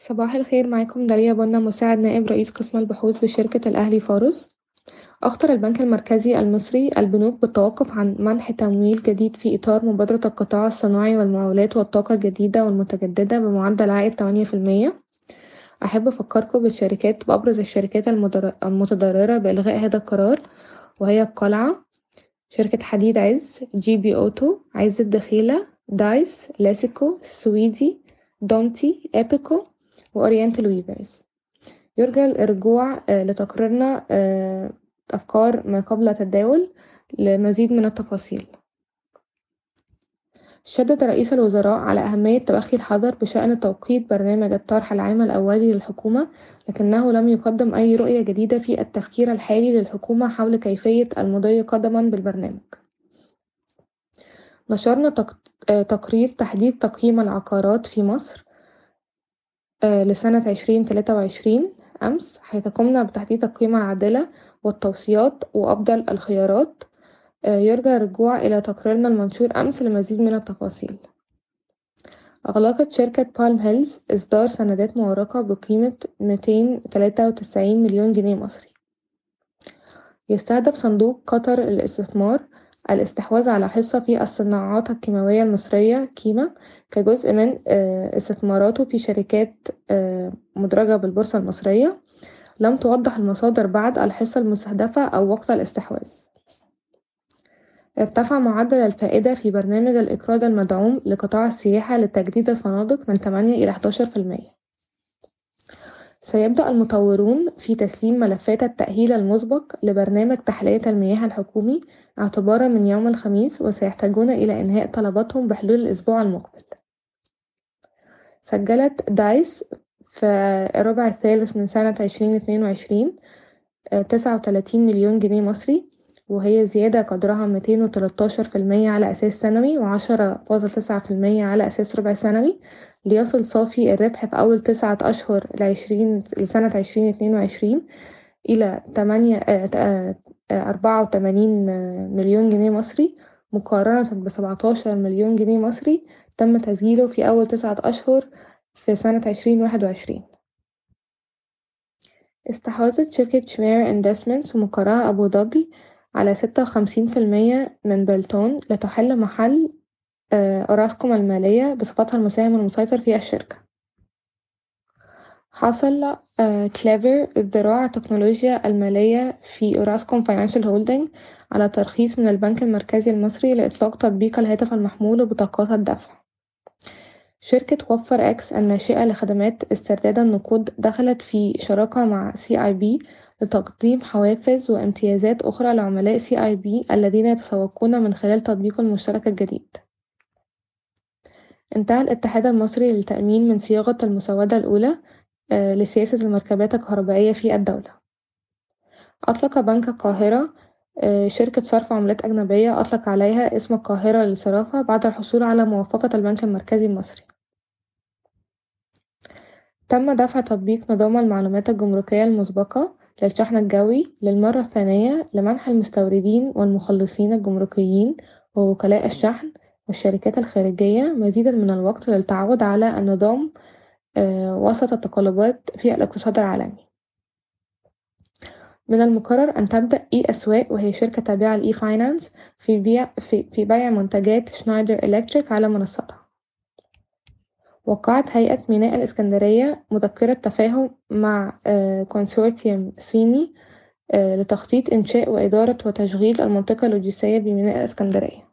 صباح الخير معاكم داليا بنا مساعد نائب رئيس قسم البحوث بشركة الأهلي فارس. أخطر البنك المركزي المصري البنوك بالتوقف عن منح تمويل جديد في إطار مبادرة القطاع الصناعي والمقاولات والطاقة الجديدة والمتجددة بمعدل عائد تمانية في المية. أحب أفكركم بالشركات بأبرز الشركات المتضررة بإلغاء هذا القرار وهي القلعة شركة حديد عز جي بي أوتو عز الدخيلة دايس لاسيكو السويدي دومتي إيبيكو وأورينتال ويفرز يرجى الرجوع لتقريرنا أفكار ما قبل التداول لمزيد من التفاصيل. شدد رئيس الوزراء على أهمية تبخي الحذر بشأن توقيت برنامج الطرح العام الأولي للحكومة لكنه لم يقدم أي رؤية جديدة في التفكير الحالي للحكومة حول كيفية المضي قدما بالبرنامج. نشرنا تقرير تحديد تقييم العقارات في مصر لسنة عشرين تلاتة وعشرين أمس حيث قمنا بتحديد القيمة العادلة والتوصيات وأفضل الخيارات. يرجى الرجوع إلى تقريرنا المنشور أمس لمزيد من التفاصيل. أغلقت شركة بالم هيلز إصدار سندات مورقة بقيمة ميتين تلاتة وتسعين مليون جنيه مصري. يستهدف صندوق قطر للاستثمار الاستحواذ على حصة في الصناعات الكيماوية المصرية كيما كجزء من استثماراته في شركات مدرجة بالبورصة المصرية. لم توضح المصادر بعد الحصة المستهدفة أو وقت الاستحواذ. ارتفع معدل الفائدة في برنامج الإقراض المدعوم لقطاع السياحة لتجديد الفنادق من تمانية إلى حداشر في المية. سيبدأ المطورون في تسليم ملفات التأهيل المسبق لبرنامج تحلية المياه الحكومي اعتبارا من يوم الخميس وسيحتاجون إلى إنهاء طلباتهم بحلول الأسبوع المقبل. سجلت دايس في الربع الثالث من سنة عشرين اتنين وعشرين تسعة وتلاتين مليون جنيه مصري. وهي زيادة قدرها ميتين وتلاتاشر في المية على أساس سنوي وعشرة فاصل تسعة في المية على أساس ربع سنوي. ليصل صافي الربح في أول تسعة أشهر لعشرين لسنة عشرين اتنين وعشرين إلى تمانية أربعة وتمانين مليون جنيه مصري. مقارنة بسبعتاشر مليون جنيه مصري تم تسجيله في أول تسعة أشهر في سنة عشرين واحد وعشرين. استحوذت شركة شمير انفستمنتس ومقرها أبو ظبي على ستة وخمسين في المية من بلتون لتحل محل أوراسكوم المالية بصفتها المساهم المسيطر في الشركة. حصل Klivvr الذراع التكنولوجيا المالية في أوراسكوم Financial Holding على ترخيص من البنك المركزي المصري لإطلاق تطبيق الهاتف المحمول وبطاقات الدفع. شركة WaffarX الناشئة لخدمات استرداد النقود دخلت في شراكة مع CIB لتقديم حوافز وامتيازات أخرى لعملاء بي الذين يتسوقون من خلال تطبيق المشترك الجديد. انتهى الاتحاد المصري للتأمين من صياغة المسودة الأولى لسياسة المركبات الكهربائية في الدولة. أطلق بنك القاهرة شركة صرف عملات أجنبية أطلق عليها اسم القاهرة للصرافة بعد الحصول على موافقة البنك المركزي المصري. تم دفع تطبيق نظام المعلومات الجمركية المسبقة للشحن الجوي للمرة الثانية لمنح المستوردين والمخلصين الجمركيين ووكلاء الشحن والشركات الخارجية مزيدا من الوقت للتعود على النظام وسط التقلبات في الاقتصاد العالمي. من المقرر أن تبدأ e-Aswaaq وهي شركة تابعة ل e-finance في بيع في, في بيع منتجات Schneider Electric على منصتها. وقعت هيئة ميناء الإسكندرية مذكرة تفاهم مع كونسورتيوم صيني لتخطيط إنشاء وإدارة وتشغيل المنطقة اللوجستية بميناء الإسكندرية.